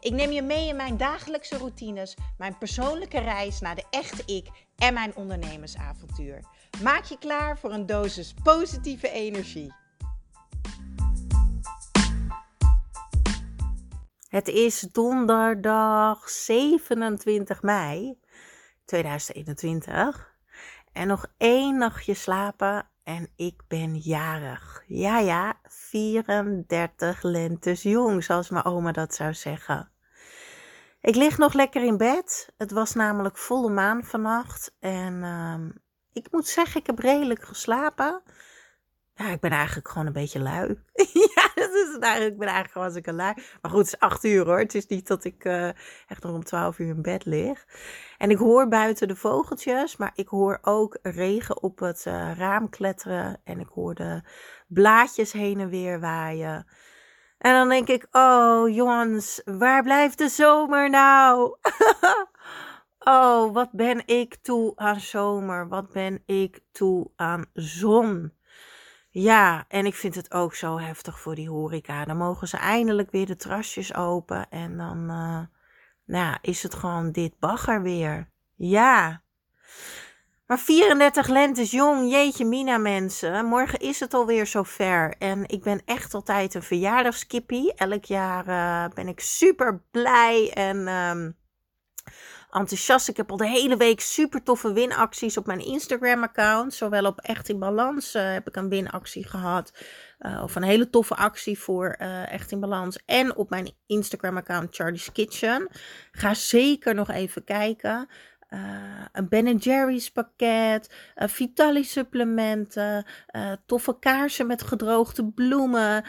Ik neem je mee in mijn dagelijkse routines, mijn persoonlijke reis naar de echte ik en mijn ondernemersavontuur. Maak je klaar voor een dosis positieve energie. Het is donderdag 27 mei 2021 en nog één nachtje slapen en ik ben jarig. Ja, ja, 34 lentes jong, zoals mijn oma dat zou zeggen. Ik lig nog lekker in bed. Het was namelijk volle maan vannacht. En uh, ik moet zeggen, ik heb redelijk geslapen. Ja, ik ben eigenlijk gewoon een beetje lui. ja, dat is het eigenlijk. Ik ben eigenlijk gewoon een lui. Maar goed, het is acht uur hoor. Het is niet dat ik uh, echt nog om twaalf uur in bed lig. En ik hoor buiten de vogeltjes, maar ik hoor ook regen op het uh, raam kletteren. En ik hoor de blaadjes heen en weer waaien. En dan denk ik, oh jongens, waar blijft de zomer nou? oh, wat ben ik toe aan zomer? Wat ben ik toe aan zon? Ja, en ik vind het ook zo heftig voor die horeca. Dan mogen ze eindelijk weer de trasjes open. En dan uh, nou, is het gewoon dit bagger weer. Ja. Maar 34 lentes jong, jeetje mina mensen. Morgen is het alweer zover. En ik ben echt altijd een verjaardagskippie. Elk jaar uh, ben ik super blij en um, enthousiast. Ik heb al de hele week super toffe winacties op mijn Instagram account. Zowel op Echt in Balans uh, heb ik een winactie gehad. Uh, of een hele toffe actie voor uh, Echt in Balans. En op mijn Instagram account Charlie's Kitchen. Ga zeker nog even kijken. Een Ben Jerry's pakket, uh, Vitali supplementen, toffe kaarsen met gedroogde bloemen,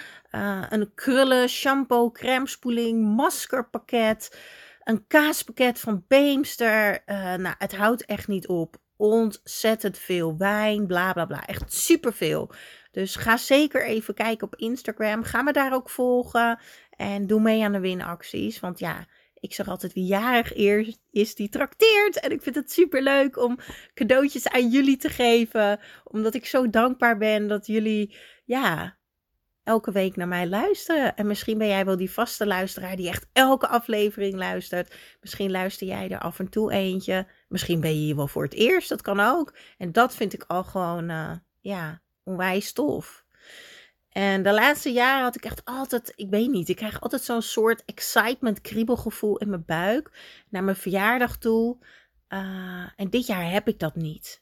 een krullen, shampoo, crème spoeling, maskerpakket, een kaaspakket van Beemster. nou, het houdt echt niet op. Ontzettend veel wijn, bla bla bla. Echt superveel. Dus ga zeker even kijken op Instagram. Ga me daar ook volgen. En doe mee aan de winacties. Want ja, ik zeg altijd wie jarig is, die trakteert. En ik vind het super leuk om cadeautjes aan jullie te geven. Omdat ik zo dankbaar ben dat jullie, ja, elke week naar mij luisteren. En misschien ben jij wel die vaste luisteraar die echt elke aflevering luistert. Misschien luister jij er af en toe eentje. Misschien ben je hier wel voor het eerst, dat kan ook. En dat vind ik al gewoon, uh, ja, onwijs tof. En de laatste jaren had ik echt altijd, ik weet niet, ik krijg altijd zo'n soort excitement, kriebelgevoel in mijn buik naar mijn verjaardag toe. Uh, en dit jaar heb ik dat niet.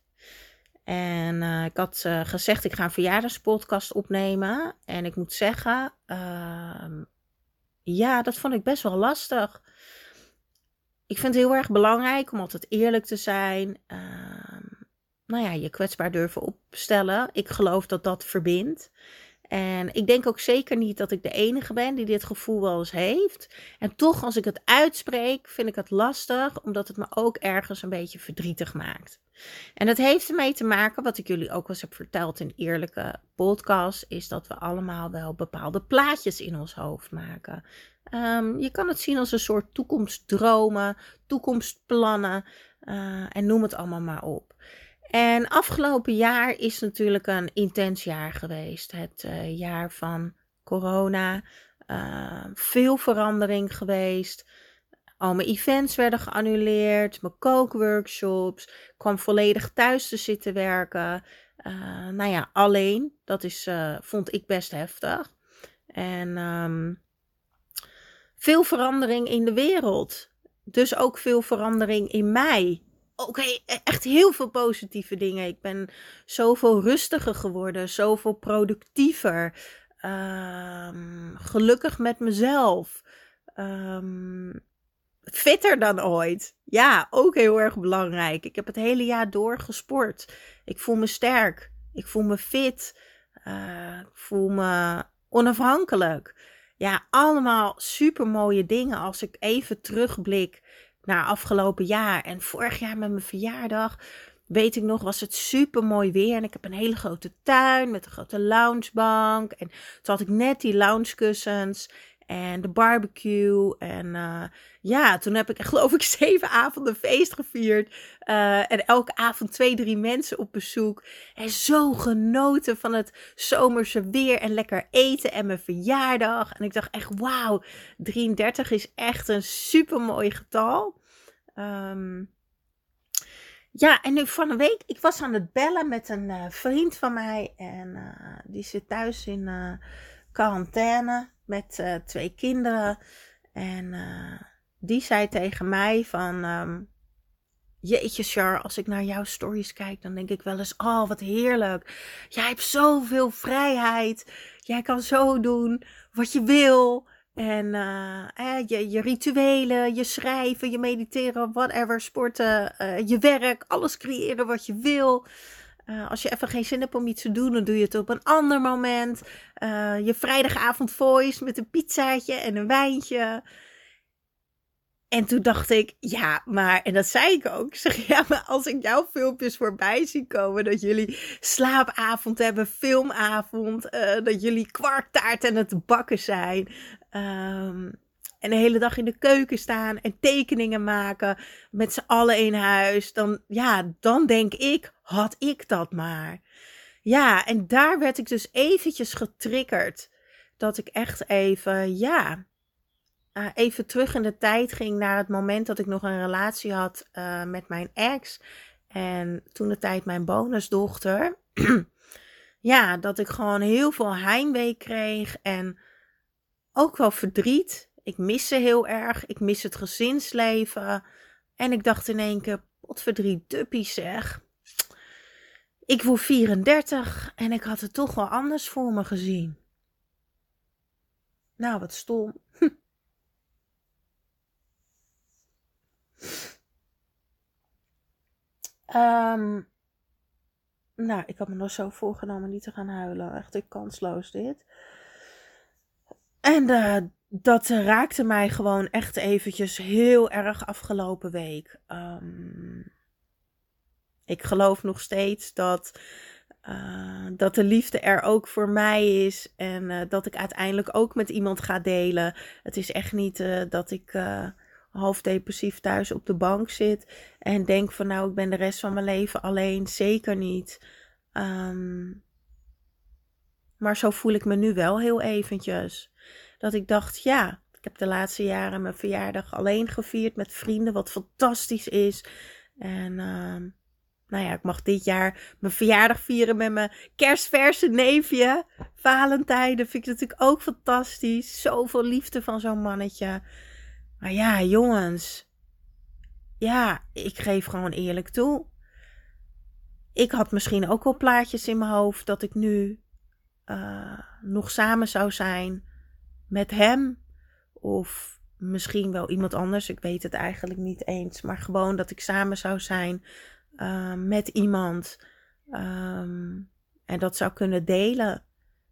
En uh, ik had uh, gezegd, ik ga een verjaardagspodcast opnemen. En ik moet zeggen, ehm, ja, dat vond ik best wel lastig. Ik vind het heel erg belangrijk om altijd eerlijk te zijn. Ehm, nou ja, je kwetsbaar durven opstellen. Ik geloof dat dat verbindt. En ik denk ook zeker niet dat ik de enige ben die dit gevoel wel eens heeft. En toch, als ik het uitspreek, vind ik het lastig, omdat het me ook ergens een beetje verdrietig maakt. En dat heeft ermee te maken, wat ik jullie ook eens heb verteld in eerlijke podcast, is dat we allemaal wel bepaalde plaatjes in ons hoofd maken. Um, je kan het zien als een soort toekomstdromen, toekomstplannen uh, en noem het allemaal maar op. En afgelopen jaar is natuurlijk een intens jaar geweest. Het uh, jaar van corona. Uh, veel verandering geweest. Al mijn events werden geannuleerd. Mijn kookworkshops. Kwam volledig thuis te zitten werken. Uh, nou ja, alleen. Dat is, vond ik best heftig. En um, veel verandering in de wereld. Dus ook veel verandering in mij oké, e-, echt heel veel positieve dingen. Ik ben zoveel rustiger geworden, zoveel productiever, um, gelukkig met mezelf, um, fitter dan ooit. Ja, ook heel erg belangrijk. Ik heb het hele jaar door gesport. Ik voel me sterk, ik voel me fit, uh, ik voel me onafhankelijk. Ja, allemaal super mooie dingen als ik even terugblik naar afgelopen jaar. En vorig jaar met mijn verjaardag. weet ik nog, was het super mooi weer. En ik heb een hele grote tuin met een grote loungebank. En toen had ik net die loungekussens en de barbecue. En uh, ja, toen heb ik geloof ik zeven avonden feest gevierd. Uh, en elke avond twee, drie mensen op bezoek. En zo genoten van het zomerse weer en lekker eten en mijn verjaardag. En ik dacht echt, wauw, 33 is echt een super mooi getal. Um, ja, en nu van een week, ik was aan het bellen met een uh, vriend van mij. En die zit thuis in quarantaine met twee kinderen. En die zei tegen mij van... Um, Jeetje, Char, als ik naar jouw stories kijk, dan denk ik wel eens: Oh, wat heerlijk. Jij hebt zoveel vrijheid. Jij kan zo doen wat je wil. En uh, je, je rituelen, je schrijven, je mediteren, whatever, sporten, je werk, alles creëren wat je wil. Uh, als je even geen zin hebt om iets te doen, dan doe je het op een ander moment. je vrijdagavond voice met een pizzaatje en een wijntje. En toen dacht ik, ja, maar, en dat zei ik ook. Ik zeg, ja, maar als ik jouw filmpjes voorbij zie komen, dat jullie slaapavond hebben, filmavond, uh, dat jullie kwarktaart en het bakken zijn. Um, en de hele dag in de keuken staan en tekeningen maken met z'n allen in huis. Dan, ja, dan denk ik, had ik dat maar. Ja, en daar werd ik dus eventjes getriggerd. Dat ik echt even, ja, uh, even terug in de tijd ging naar het moment dat ik nog een relatie had uh, met mijn ex. En toen de tijd mijn bonusdochter. ja, dat ik gewoon heel veel heimwee kreeg en ook wel verdriet. Ik mis ze heel erg. Ik mis het gezinsleven. En ik dacht in één keer, wat verdriet duppies zeg. Ik word 34 en ik had het toch wel anders voor me gezien. Nou, wat stom. um, nou, ik had me nog zo voorgenomen niet te gaan huilen. Echt kansloos dit. En uh, dat raakte mij gewoon echt eventjes heel erg afgelopen week. Um, ik geloof nog steeds dat, uh, dat de liefde er ook voor mij is. En dat ik uiteindelijk ook met iemand ga delen. Het is echt niet dat ik half depressief thuis op de bank zit. En denk van nou, ik ben de rest van mijn leven alleen. Zeker niet. Um, maar zo voel ik me nu wel heel eventjes. Dat ik dacht, ja, ik heb de laatste jaren mijn verjaardag alleen gevierd met vrienden, wat fantastisch is. En uh, nou ja, ik mag dit jaar mijn verjaardag vieren met mijn kerstverse neefje. Valentijn, dat vind ik natuurlijk ook fantastisch. Zoveel liefde van zo'n mannetje. Maar ja, jongens. Ja, ik geef gewoon eerlijk toe. Ik had misschien ook wel plaatjes in mijn hoofd dat ik nu uh, nog samen zou zijn met hem. Of misschien wel iemand anders. Ik weet het eigenlijk niet eens. Maar gewoon dat ik samen zou zijn uh, met iemand. Um, en dat zou kunnen delen.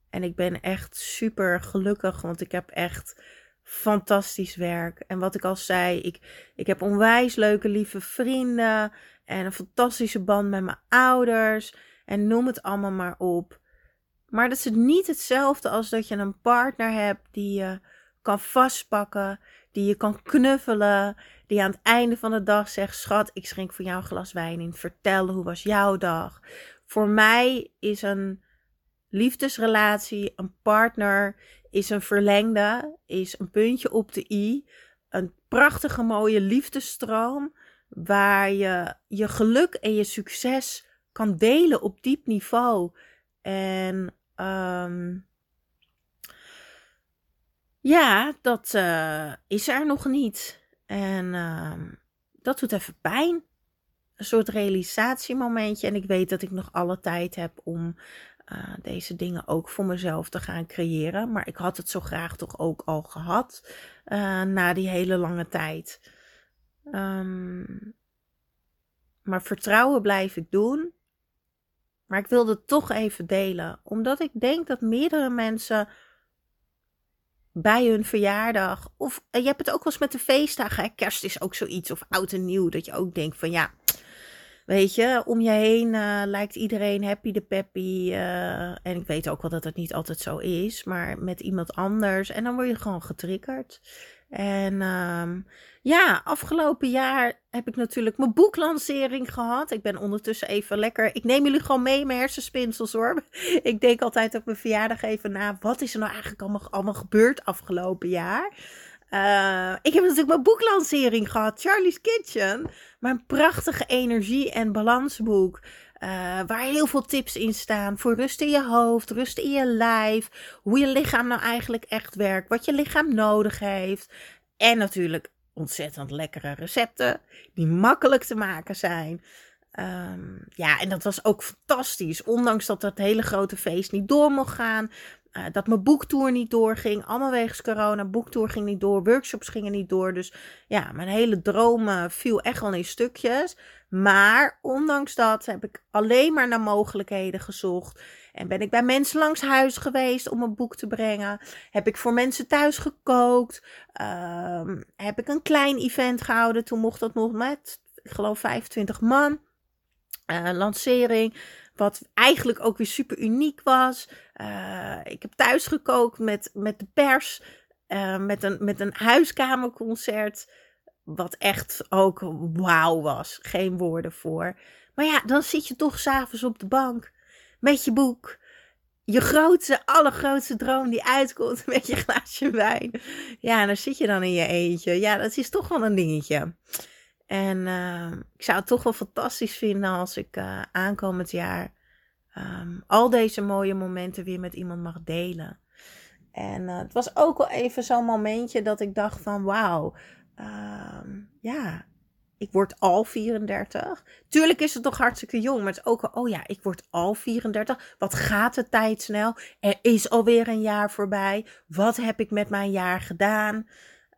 En ik ben echt super gelukkig. Want ik heb echt fantastisch werk. En wat ik al zei, ik, ik heb onwijs leuke, lieve vrienden. En een fantastische band met mijn ouders. En noem het allemaal maar op. Maar dat is niet hetzelfde als dat je een partner hebt die je kan vastpakken, die je kan knuffelen, die aan het einde van de dag zegt: Schat, ik schenk voor jou een glas wijn in. Vertel hoe was jouw dag. Voor mij is een liefdesrelatie, een partner, is een verlengde, is een puntje op de i. Een prachtige, mooie liefdestroom waar je je geluk en je succes kan delen op diep niveau. En um, ja, dat uh, is er nog niet. En uh, dat doet even pijn. Een soort realisatiemomentje. En ik weet dat ik nog alle tijd heb om uh, deze dingen ook voor mezelf te gaan creëren. Maar ik had het zo graag toch ook al gehad uh, na die hele lange tijd. Um, maar vertrouwen blijf ik doen. Maar ik wilde het toch even delen, omdat ik denk dat meerdere mensen bij hun verjaardag, of je hebt het ook wel eens met de feestdagen, kerst is ook zoiets, of oud en nieuw, dat je ook denkt van ja, Weet je, om je heen uh, lijkt iedereen happy de peppy. Uh, en ik weet ook wel dat het niet altijd zo is, maar met iemand anders. En dan word je gewoon getriggerd. En um, ja, afgelopen jaar heb ik natuurlijk mijn boeklancering gehad. Ik ben ondertussen even lekker. Ik neem jullie gewoon mee, mijn hersenspinsels hoor. Ik denk altijd op mijn verjaardag even na. Wat is er nou eigenlijk allemaal, allemaal gebeurd afgelopen jaar? Uh, ik heb natuurlijk mijn boeklancering gehad, Charlie's Kitchen. Mijn prachtige energie- en balansboek. Uh, waar heel veel tips in staan voor rust in je hoofd, rust in je lijf. Hoe je lichaam nou eigenlijk echt werkt. Wat je lichaam nodig heeft. En natuurlijk ontzettend lekkere recepten die makkelijk te maken zijn. Um, ja, en dat was ook fantastisch. Ondanks dat dat hele grote feest niet door mocht gaan. Uh, dat mijn boektour niet doorging. Allemaal wegens corona. Boektour ging niet door. Workshops gingen niet door. Dus ja, mijn hele droom viel echt wel in stukjes. Maar ondanks dat heb ik alleen maar naar mogelijkheden gezocht. En ben ik bij mensen langs huis geweest om een boek te brengen. Heb ik voor mensen thuis gekookt. Um, heb ik een klein event gehouden. Toen mocht dat nog met, ik geloof, 25 man. Uh, lancering. Wat eigenlijk ook weer super uniek was. Uh, ik heb thuis gekookt met, met de pers. Uh, met, een, met een huiskamerconcert. Wat echt ook wauw was. Geen woorden voor. Maar ja, dan zit je toch s'avonds op de bank met je boek. Je grootste, allergrootste droom die uitkomt met je glaasje wijn. Ja, dan zit je dan in je eentje. Ja, dat is toch wel een dingetje. En uh, ik zou het toch wel fantastisch vinden als ik uh, aankomend jaar um, al deze mooie momenten weer met iemand mag delen. En uh, het was ook wel even zo'n momentje dat ik dacht van wauw, um, ja, ik word al 34. Tuurlijk is het toch hartstikke jong, maar het is ook oh ja, ik word al 34. Wat gaat de tijd snel? Er is alweer een jaar voorbij. Wat heb ik met mijn jaar gedaan?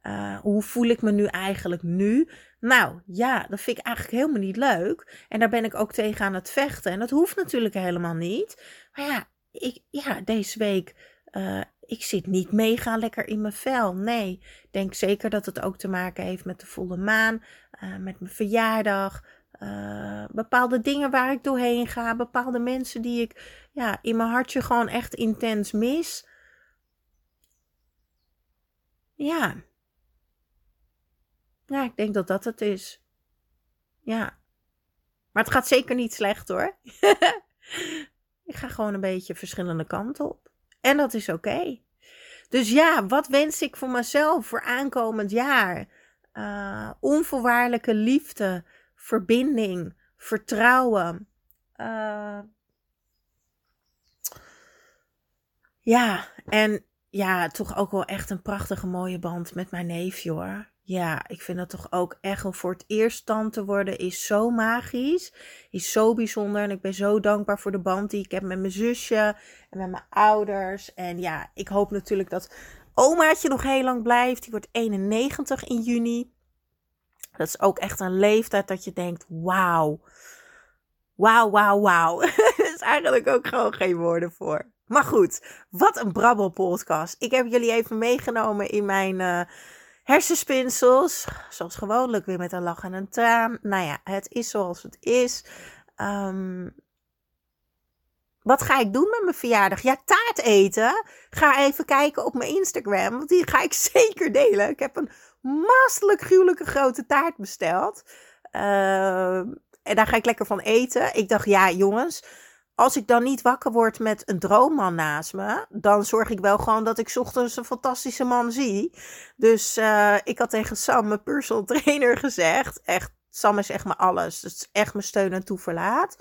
Uh, hoe voel ik me nu eigenlijk nu? Nou ja, dat vind ik eigenlijk helemaal niet leuk. En daar ben ik ook tegen aan het vechten. En dat hoeft natuurlijk helemaal niet. Maar ja, ik, ja deze week uh, ik zit niet mega lekker in mijn vel. Nee, ik denk zeker dat het ook te maken heeft met de volle maan, uh, met mijn verjaardag. Uh, bepaalde dingen waar ik doorheen ga, bepaalde mensen die ik ja, in mijn hartje gewoon echt intens mis. Ja. Ja, ik denk dat dat het is. Ja. Maar het gaat zeker niet slecht hoor. ik ga gewoon een beetje verschillende kanten op. En dat is oké. Dus ja, wat wens ik voor mezelf voor aankomend jaar? Uh, onvoorwaardelijke liefde, verbinding, vertrouwen. Uh, ja, en ja, toch ook wel echt een prachtige mooie band met mijn neefje hoor. Ja, ik vind dat toch ook echt om voor het eerst tante te worden is zo magisch. Is zo bijzonder. En ik ben zo dankbaar voor de band die ik heb met mijn zusje en met mijn ouders. En ja, ik hoop natuurlijk dat omaatje nog heel lang blijft. Die wordt 91 in juni. Dat is ook echt een leeftijd dat je denkt, wauw. Wauw, wauw, wauw. Er is eigenlijk ook gewoon geen woorden voor. Maar goed, wat een brabbelpodcast. Ik heb jullie even meegenomen in mijn... Uh, hersenspinsels. Zoals gewoonlijk weer met een lach en een traan. Nou ja, het is zoals het is. Um, wat ga ik doen met mijn verjaardag? Ja, taart eten. Ga even kijken op mijn Instagram. Want die ga ik zeker delen. Ik heb een masterlijk gruwelijke grote taart besteld. Uh, en daar ga ik lekker van eten. Ik dacht, ja jongens als ik dan niet wakker word met een droomman naast me, dan zorg ik wel gewoon dat ik ochtends een fantastische man zie. Dus uh, ik had tegen Sam, mijn personal trainer, gezegd: echt, Sam is echt mijn alles. Het is echt mijn steun en toeverlaat.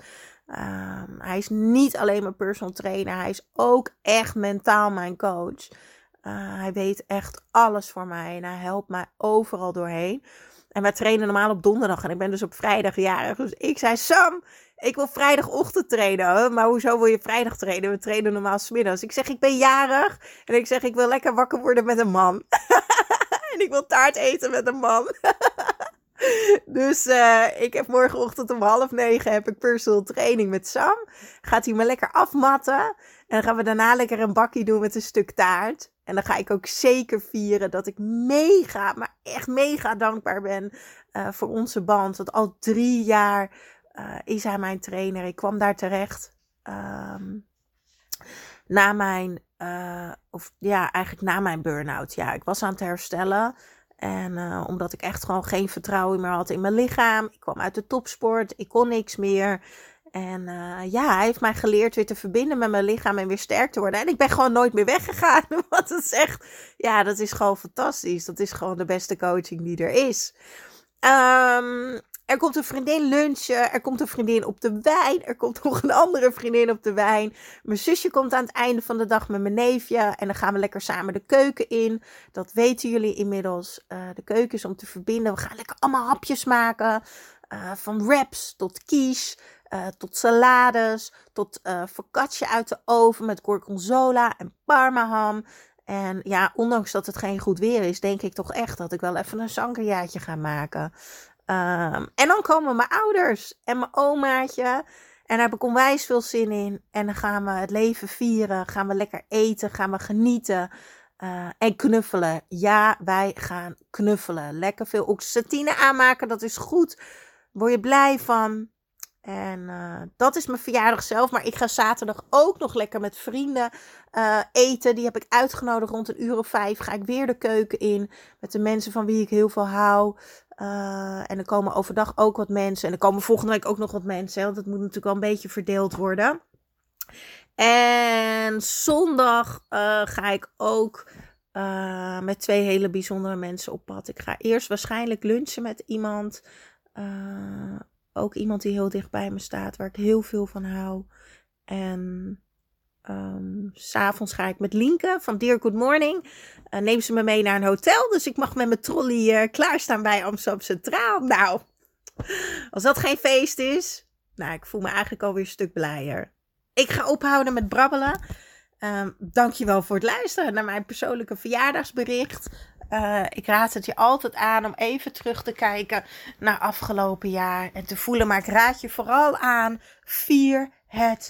Uh, hij is niet alleen mijn personal trainer, hij is ook echt mentaal mijn coach. Uh, hij weet echt alles voor mij en hij helpt mij overal doorheen. En wij trainen normaal op donderdag en ik ben dus op vrijdag jarig. Dus ik zei, Sam, ik wil vrijdagochtend trainen. Maar hoezo wil je vrijdag trainen? We trainen normaal smiddags. Ik zeg, ik ben jarig. En ik zeg, ik wil lekker wakker worden met een man. en ik wil taart eten met een man. dus uh, ik heb morgenochtend om half negen heb ik personal training met Sam. Gaat hij me lekker afmatten. En dan gaan we daarna lekker een bakje doen met een stuk taart. En dan ga ik ook zeker vieren dat ik mega, maar echt mega dankbaar ben uh, voor onze band. Dat al drie jaar is hij mijn trainer. Ik kwam daar terecht ehm, na mijn, of ja, eigenlijk na mijn burn-out. Ja, ik was aan het herstellen. En omdat ik echt gewoon geen vertrouwen meer had in mijn lichaam. Ik kwam uit de topsport. Ik kon niks meer. En ja, hij heeft mij geleerd weer te verbinden met mijn lichaam en weer sterk te worden. En ik ben gewoon nooit meer weggegaan. Wat het zegt, ja, dat is gewoon fantastisch. Dat is gewoon de beste coaching die er is. Um, er komt een vriendin lunchen. Er komt een vriendin op de wijn. Er komt nog een andere vriendin op de wijn. Mijn zusje komt aan het einde van de dag met mijn neefje. En dan gaan we lekker samen de keuken in. Dat weten jullie inmiddels. Uh, de keuken is om te verbinden. We gaan lekker allemaal hapjes maken. Uh, van wraps tot quiche. Uh, tot salades, tot uh, focaccia uit de oven met gorgonzola en parmaham. En ja, ondanks dat het geen goed weer is, denk ik toch echt dat ik wel even een sangriaatje ga maken. Um, en dan komen mijn ouders en mijn omaatje. En daar heb ik onwijs veel zin in. En dan gaan we het leven vieren. Gaan we lekker eten. Gaan we genieten. Uh, en knuffelen. Ja, wij gaan knuffelen. Lekker veel oxytocine aanmaken. Dat is goed. Word je blij van. En uh, dat is mijn verjaardag zelf. Maar ik ga zaterdag ook nog lekker met vrienden uh, eten. Die heb ik uitgenodigd rond een uur of vijf. Ga ik weer de keuken in. Met de mensen van wie ik heel veel hou. Uh, en er komen overdag ook wat mensen. En er komen volgende week ook nog wat mensen. Want dat moet natuurlijk wel een beetje verdeeld worden. En zondag ga ik ook met twee hele bijzondere mensen op pad. Ik ga eerst waarschijnlijk lunchen met iemand ook iemand die heel dicht bij me staat, waar ik heel veel van hou. En um, s'avonds ga ik met Linke van Dear Good Morning. Uh, neem ze me mee naar een hotel. Dus ik mag met mijn trolley uh, klaarstaan bij Amsterdam Centraal. Nou, als dat geen feest is. Nou, ik voel me eigenlijk alweer een stuk blijer. Ik ga ophouden met brabbelen. Um, dankjewel voor het luisteren naar mijn persoonlijke verjaardagsbericht. Uh, ik raad het je altijd aan om even terug te kijken naar afgelopen jaar en te voelen. Maar ik raad je vooral aan, vier het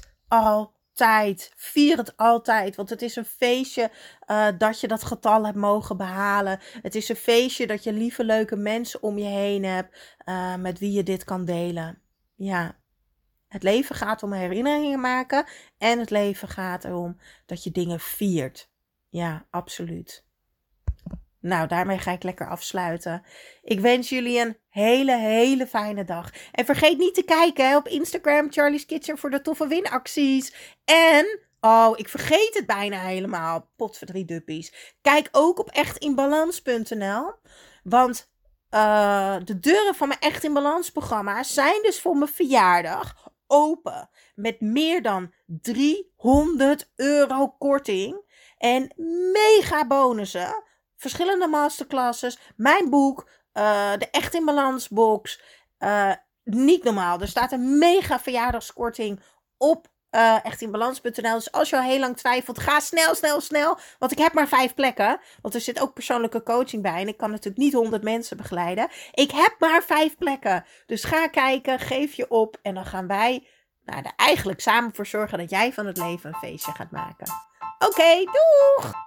altijd. Vier het altijd, want het is een feestje uh, dat je dat getal hebt mogen behalen. Het is een feestje dat je lieve, leuke mensen om je heen hebt uh, met wie je dit kan delen. Ja, het leven gaat om herinneringen maken en het leven gaat erom dat je dingen viert. Ja, absoluut. Nou, daarmee ga ik lekker afsluiten. Ik wens jullie een hele, hele fijne dag. En vergeet niet te kijken op Instagram Charlie's Kitchen voor de toffe winacties. En, oh, ik vergeet het bijna helemaal. Potverdrie duppies. Kijk ook op echtinbalans.nl. Want uh, de deuren van mijn Echt in Balans programma zijn dus voor mijn verjaardag open. Met meer dan 300 euro korting. En mega bonussen verschillende masterclasses, mijn boek, uh, de Echt in Balans box. Uh, niet normaal. Er staat een mega verjaardagskorting op uh, echtinbalans.nl. Dus als je al heel lang twijfelt, ga snel, snel, snel. Want ik heb maar vijf plekken. Want er zit ook persoonlijke coaching bij. En ik kan natuurlijk niet honderd mensen begeleiden. Ik heb maar vijf plekken. Dus ga kijken, geef je op. En dan gaan wij nou, er eigenlijk samen voor zorgen dat jij van het leven een feestje gaat maken. Oké, doeg!